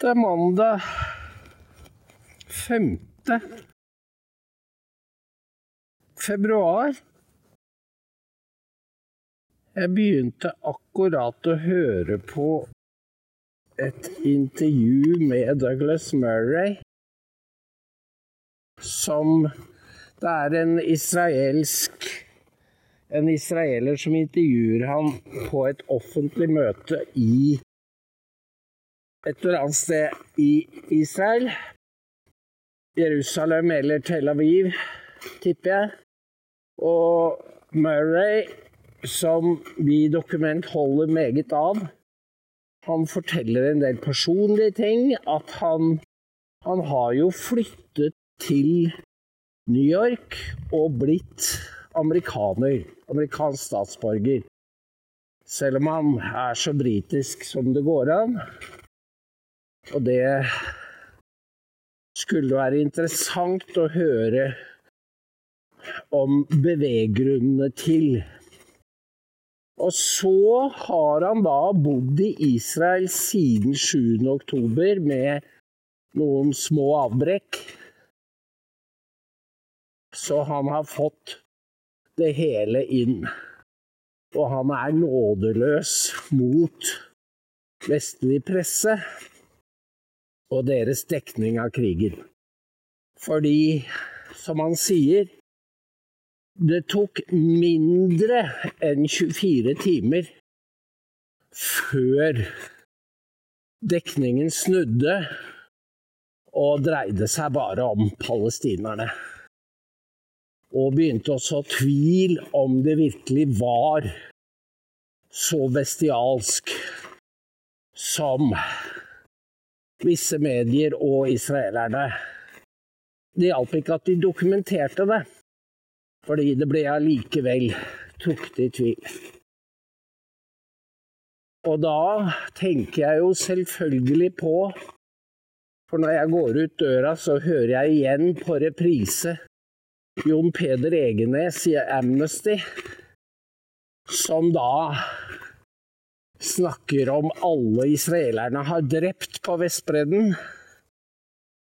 Det er mandag 5. februar. Jeg begynte akkurat å høre på et intervju med Douglas Murray, som Det er en israelsk En israeler som intervjuer han på et offentlig møte i et eller annet sted i Israel. Jerusalem eller Tel Aviv, tipper jeg. Og Murray, som vi i Dokument holder meget av, han forteller en del personlige ting. At han, han har jo flyttet til New York og blitt amerikaner. Amerikansk statsborger. Selv om han er så britisk som det går an. Og det skulle være interessant å høre om beveggrunnene til. Og så har han da bodd i Israel siden 7. oktober med noen små avbrekk. Så han har fått det hele inn. Og han er nådeløs mot vestlig presse og deres dekning av krigen. Fordi, som han sier, det tok mindre enn 24 timer før dekningen snudde og dreide seg bare om palestinerne. Og begynte å så tvil om det virkelig var så bestialsk som visse medier og israelerne. Det hjalp ikke at de dokumenterte det fordi det ble allikevel trukket i tvil. Og da tenker jeg jo selvfølgelig på For når jeg går ut døra, så hører jeg igjen på reprise Jon Peder Egenes i Amnesty, som da snakker om alle israelerne har drept på Vestbredden.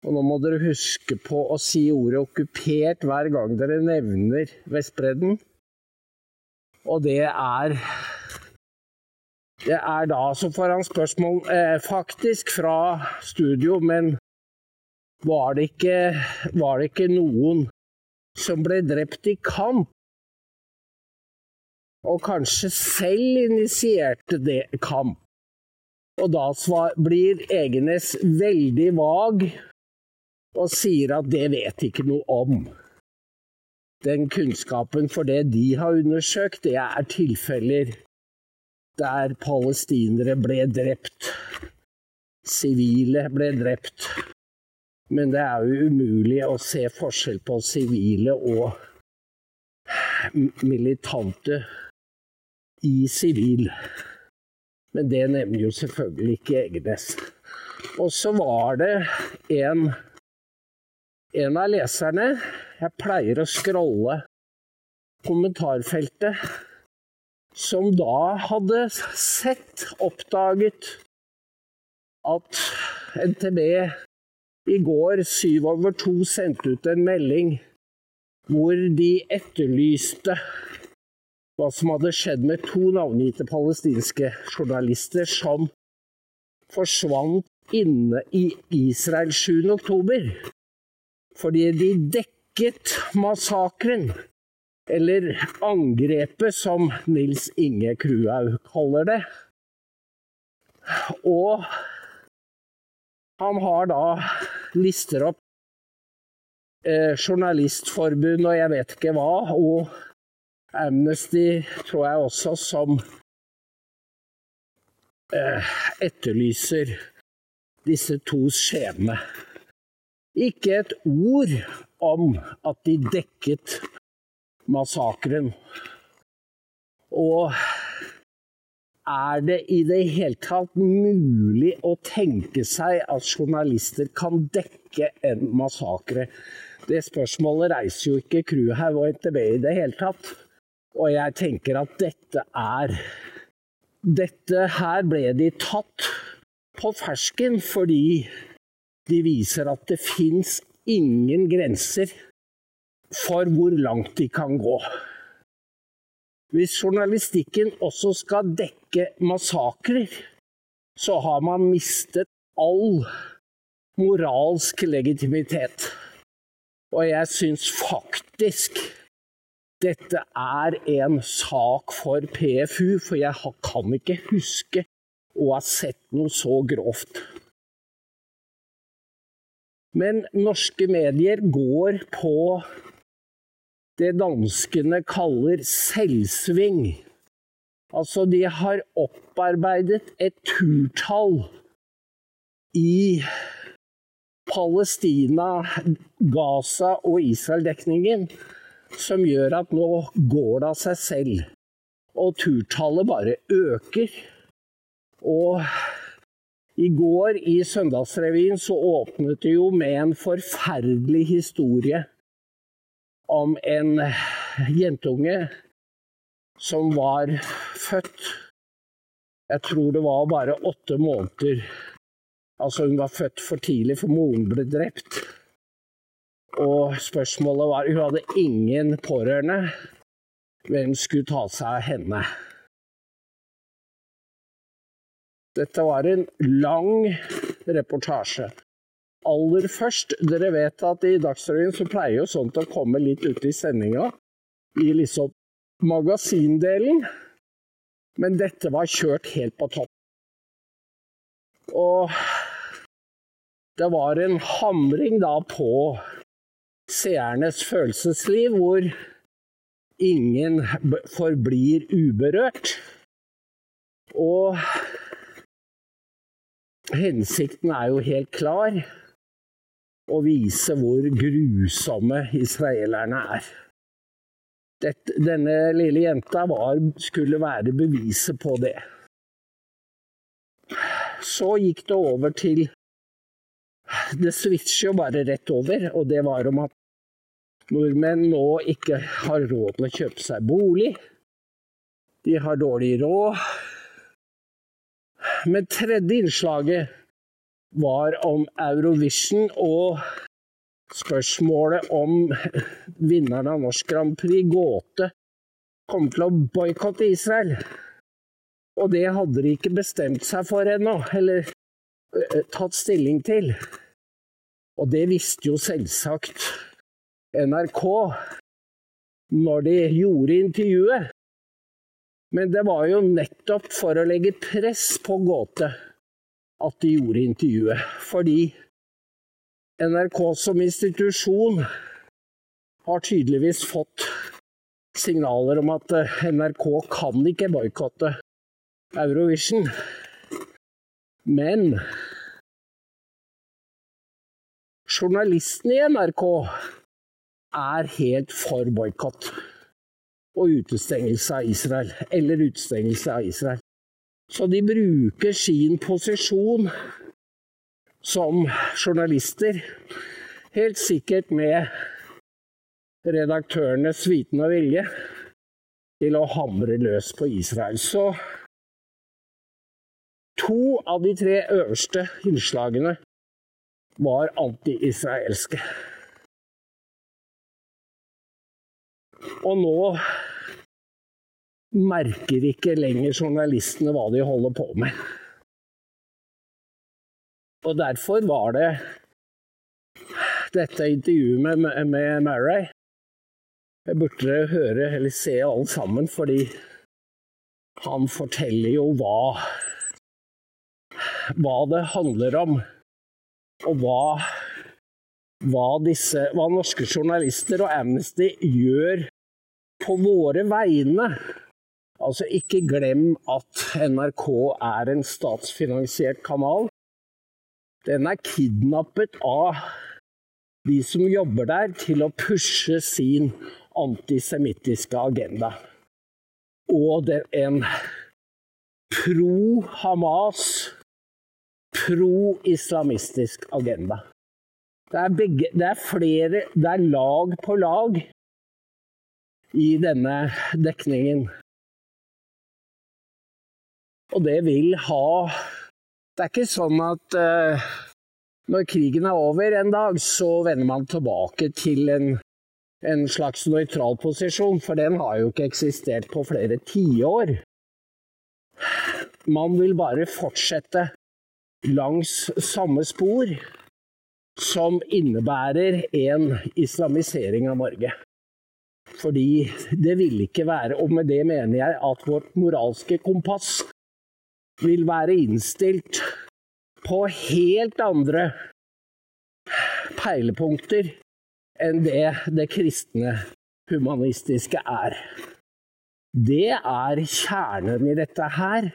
Og nå må dere huske på å si ordet 'okkupert' hver gang dere nevner Vestbredden. Og det er Det er da så får han spørsmål eh, faktisk fra studio, men var det, ikke, var det ikke noen som ble drept i kamp? Og kanskje selv initierte det kamp? Og da blir Egenes veldig vag og sier at det vet ikke noe om. Den kunnskapen for det de har undersøkt, det er tilfeller der palestinere ble drept. Sivile ble drept. Men det er jo umulig å se forskjell på sivile og militante i sivil. Men det nevner jo selvfølgelig ikke Egenes. Og så var det en en av leserne Jeg pleier å scrolle kommentarfeltet. Som da hadde sett, oppdaget, at NTB i går syv over to sendte ut en melding hvor de etterlyste hva som hadde skjedd med to navngitte palestinske journalister som forsvant inne i Israel 7. oktober fordi de dekket massakren. Eller angrepet, som Nils Inge Kruhaug kaller det. Og han har da lister opp eh, Journalistforbund og jeg vet ikke hva, og Amnesty tror jeg også, som eh, etterlyser disse to skjebne. Ikke et ord om at de dekket massakren. Og er det i det hele tatt mulig å tenke seg at journalister kan dekke en massakre? Det spørsmålet reiser jo ikke Kruhaug og NTB i det hele tatt. Og jeg tenker at dette er Dette her ble de tatt på fersken fordi de viser at det fins ingen grenser for hvor langt de kan gå. Hvis journalistikken også skal dekke massakrer, så har man mistet all moralsk legitimitet. Og jeg syns faktisk dette er en sak for PFU, for jeg kan ikke huske å ha sett noe så grovt. Men norske medier går på det danskene kaller selvsving. Altså, de har opparbeidet et turtall i Palestina, Gaza og Israel-dekningen som gjør at nå går det av seg selv. Og turtallet bare øker. Og i går i Søndagsrevyen så åpnet det jo med en forferdelig historie om en jentunge som var født Jeg tror det var bare åtte måneder. Altså, hun var født for tidlig, for moren ble drept. Og spørsmålet var Hun hadde ingen pårørende. Hvem skulle ta seg av henne? Dette var en lang reportasje aller først, dere vet at i Dagsrevyen så pleier jo sånt å komme litt ute i sendinga, i liksom magasindelen. Men dette var kjørt helt på topp. Og det var en hamring da på seernes følelsesliv, hvor ingen forblir uberørt. Og hensikten er jo helt klar å vise hvor grusomme israelerne er. Dette, denne lille jenta var, skulle være beviset på det. Så gikk det over til Det switcher jo bare rett over, og det var om at nordmenn nå ikke har råd til å kjøpe seg bolig. De har dårlig råd. Men tredje innslaget var om Eurovision og spørsmålet om vinneren av Norsk Grand Prix, Gåte, kom til å boikotte Israel. Og det hadde de ikke bestemt seg for ennå, eller tatt stilling til. Og det visste jo selvsagt NRK når de gjorde intervjuet. Men det var jo nettopp for å legge press på Gåte at de gjorde intervjuet. Fordi NRK som institusjon har tydeligvis fått signaler om at eh, NRK kan ikke boikotte Eurovision. Men journalistene i NRK er helt for boikott og utestengelse av Israel. Eller utestengelse av Israel. Så de bruker sin posisjon som journalister, helt sikkert med redaktørenes vitende vilje, til å hamre løs på Israel. Så to av de tre øverste innslagene var anti-israelske. Og nå merker ikke lenger journalistene hva de holder på med. Og derfor var det dette intervjuet med, med Murray Jeg burde høre eller se alle sammen, fordi han forteller jo hva, hva det handler om, og hva, hva, disse, hva norske journalister og Amnesty gjør på våre vegne. Altså, ikke glem at NRK er en statsfinansiert kanal. Den er kidnappet av de som jobber der, til å pushe sin antisemittiske agenda. Og det er en pro-Hamas, pro-islamistisk agenda. Det er, begge, det er flere Det er lag på lag i denne dekningen. Og det vil ha Det er ikke sånn at uh, når krigen er over en dag, så vender man tilbake til en, en slags nøytral posisjon, for den har jo ikke eksistert på flere tiår. Man vil bare fortsette langs samme spor som innebærer en islamisering av Norge. Fordi det vil ikke være, og med det mener jeg at vårt moralske kompass vil være innstilt på helt andre peilepunkter enn det det kristne humanistiske er. Det er kjernen i dette her.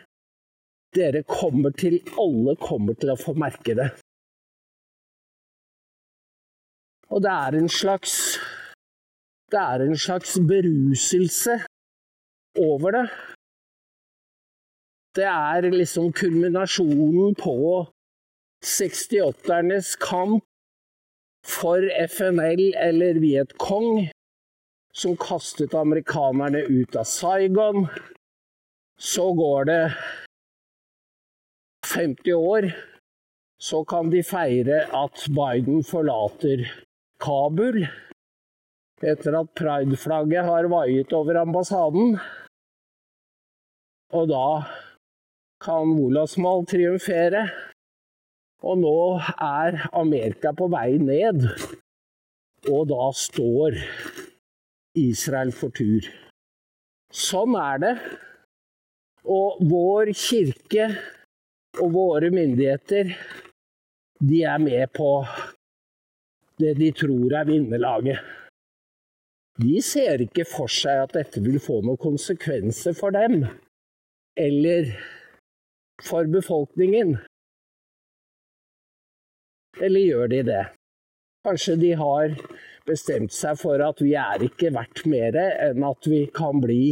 Dere kommer til, alle kommer til å få merke det. Og det er en slags Det er en slags beruselse over det. Det er liksom kulminasjonen på 68-ernes kamp for FNL eller Vietcong, som kastet amerikanerne ut av Saigon. Så går det 50 år, så kan de feire at Biden forlater Kabul etter at prideflagget har vaiet over ambassaden. Og da kan Wolasmal triumfere. Og nå er Amerika på vei ned, og da står Israel for tur. Sånn er det. Og vår kirke og våre myndigheter, de er med på det de tror er vinnerlaget. De ser ikke for seg at dette vil få noen konsekvenser for dem, eller for befolkningen. Eller gjør de det? Kanskje de har bestemt seg for at vi er ikke verdt mer enn at vi kan bli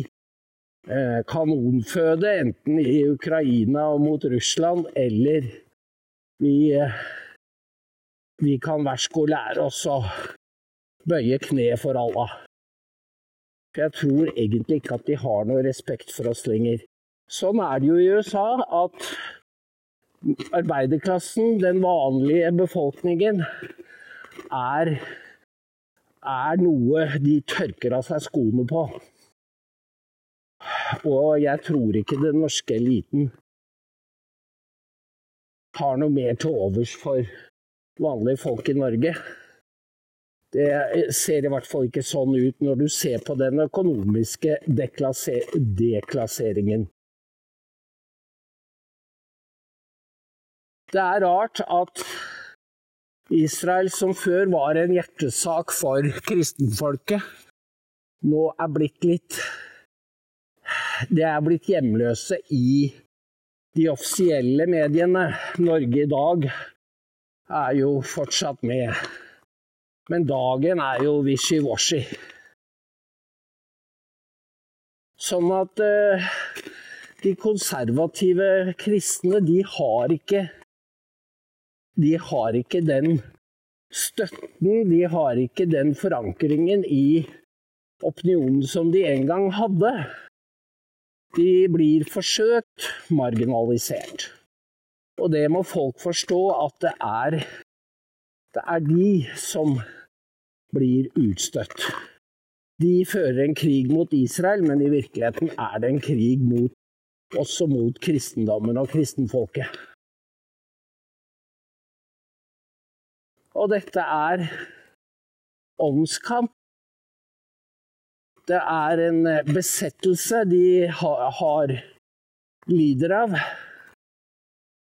Eh, kanonføde, enten i Ukraina og mot Russland, eller vi, eh, vi kan vær så lære oss å bøye kne for Allah. For jeg tror egentlig ikke at de har noe respekt for oss lenger. Sånn er det jo i USA at arbeiderklassen, den vanlige befolkningen, er, er noe de tørker av seg skoene på. Og jeg tror ikke den norske eliten har noe mer til overs for vanlige folk i Norge. Det ser i hvert fall ikke sånn ut når du ser på den økonomiske deklasseringen. Det er rart at Israel, som før var en hjertesak for kristenfolket, nå er blitt litt det er blitt hjemløse i de offisielle mediene. Norge i dag er jo fortsatt med. Men dagen er jo wishy-washy. Sånn at uh, de konservative kristne, de har ikke De har ikke den støtten, de har ikke den forankringen i opinionen som de en gang hadde. De blir forsøkt marginalisert. Og det må folk forstå at det er, det er de som blir utstøtt. De fører en krig mot Israel, men i virkeligheten er det en krig mot, også mot kristendommen og kristenfolket. Og dette er åndskamp det er en eh, besettelse de har, lider av.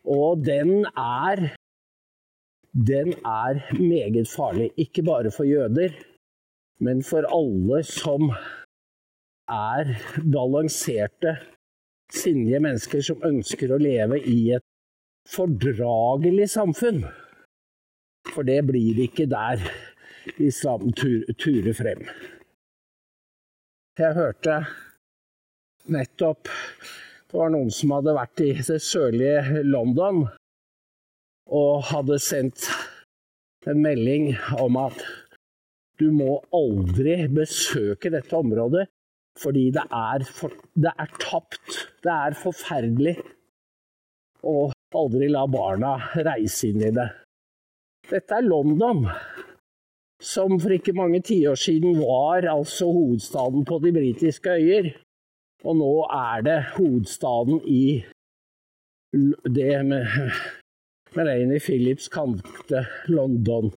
Og den er Den er meget farlig. Ikke bare for jøder, men for alle som er balanserte, sindige mennesker som ønsker å leve i et fordragelig samfunn. For det blir ikke der islam turer frem. Jeg hørte nettopp det var noen som hadde vært i det sørlige London og hadde sendt en melding om at du må aldri besøke dette området fordi det er, for, det er tapt. Det er forferdelig. Og aldri la barna reise inn i det. Dette er London, som for ikke mange tiår siden var altså hovedstaden på de britiske øyer. Og nå er det hovedstaden i det Melanie Phillips kalte London.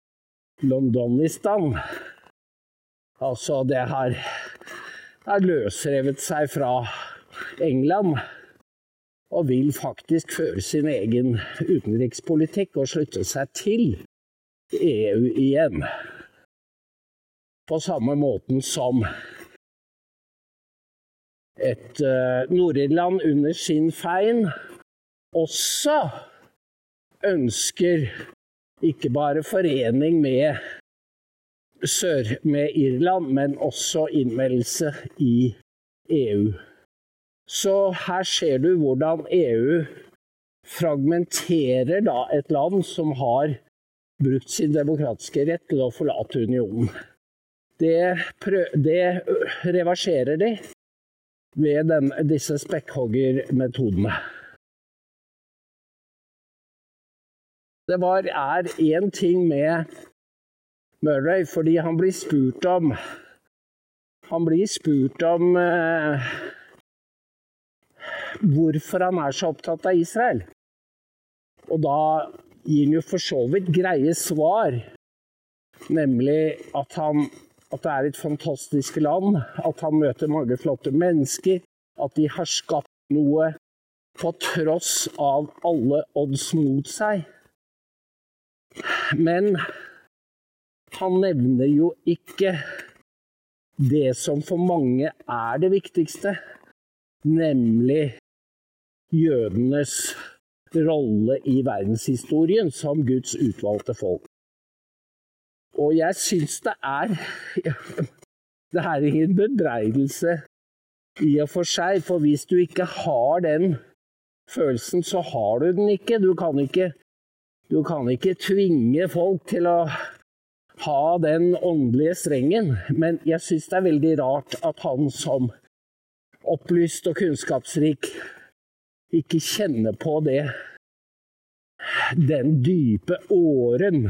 Londonistan. Altså, det har, har løsrevet seg fra England og vil faktisk føre sin egen utenrikspolitikk og slutte seg til EU igjen. På samme måten som et uh, Nord-Irland under sin fein også ønsker ikke bare forening med, sør, med Irland, men også innmeldelse i EU. Så her ser du hvordan EU fragmenterer da et land som har brukt sin demokratiske rett til å forlate unionen. Det, det reverserer de ved den, disse spekkhoggermetodene. Det var, er én ting med Murray, fordi han blir spurt om Han blir spurt om eh, hvorfor han er så opptatt av Israel. Og da gir han jo for så vidt greie svar, nemlig at, han, at det er et fantastisk land, at han møter mange flotte mennesker, at de har skapt noe på tross av alle odds mot seg. Men han nevner jo ikke det som for mange er det viktigste, nemlig jødenes rolle i verdenshistorien som Guds utvalgte folk. Og jeg syns det er Det er ingen bebreidelse i og for seg, for hvis du ikke har den følelsen, så har du den ikke. Du kan ikke du kan ikke tvinge folk til å ha den åndelige strengen, men jeg syns det er veldig rart at han som opplyst og kunnskapsrik ikke kjenner på det den dype åren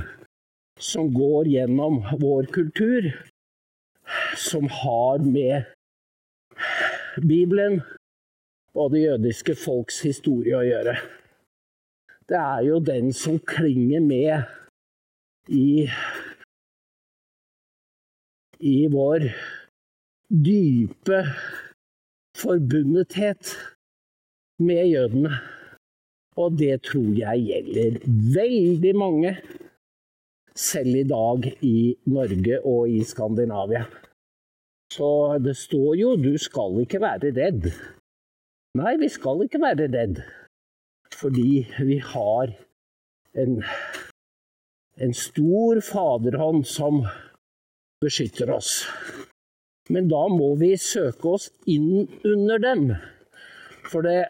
som går gjennom vår kultur, som har med Bibelen og det jødiske folks historie å gjøre det er jo den som klinger med i i vår dype forbundethet med jødene. Og det tror jeg gjelder veldig mange, selv i dag i Norge og i Skandinavia. Så det står jo 'du skal ikke være redd'. Nei, vi skal ikke være redd fordi vi har en, en stor faderhånd som beskytter oss. Men da må vi søke oss inn under den. For det,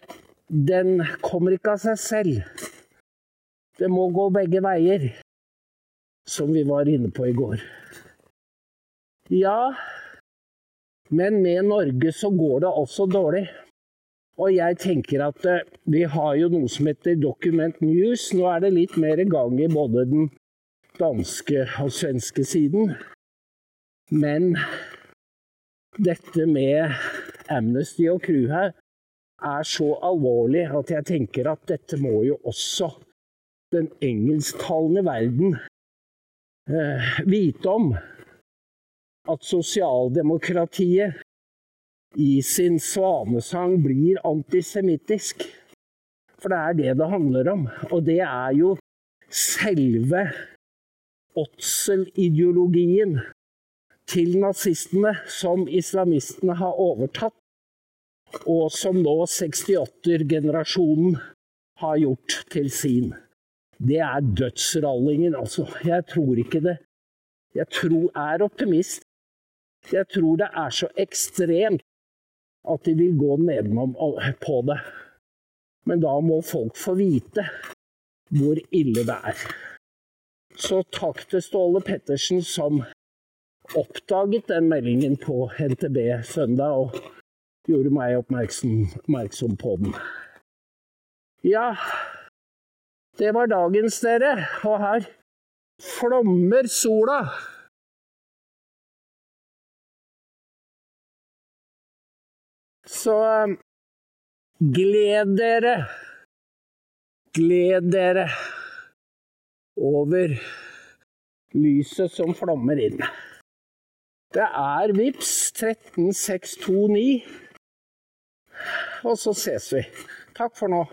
den kommer ikke av seg selv. Det må gå begge veier, som vi var inne på i går. Ja, men med Norge så går det også dårlig. Og jeg tenker at eh, vi har jo noe som heter Document News. Nå er det litt mer gang i både den danske og svenske siden. Men dette med Amnesty og crew her er så alvorlig at jeg tenker at dette må jo også den engelsktalende verden eh, vite om. At sosialdemokratiet i sin svanesang blir antisemittisk. For det er det det handler om. Og det er jo selve åtselideologien til nazistene som islamistene har overtatt, og som nå 68-generasjonen har gjort til sin. Det er dødsrallingen, altså. Jeg tror ikke det. Jeg tror, er optimist. Jeg tror det er så ekstremt at de vil gå nedenom på det. Men da må folk få vite hvor ille det er. Så takk til Ståle Pettersen som oppdaget den meldingen på NTB søndag og gjorde meg oppmerksom, oppmerksom på den. Ja, Det var dagens, dere. Og her flommer sola. Så eh, gled dere. Gled dere over lyset som flommer inn. Det er VIPS 13629. Og så ses vi. Takk for nå.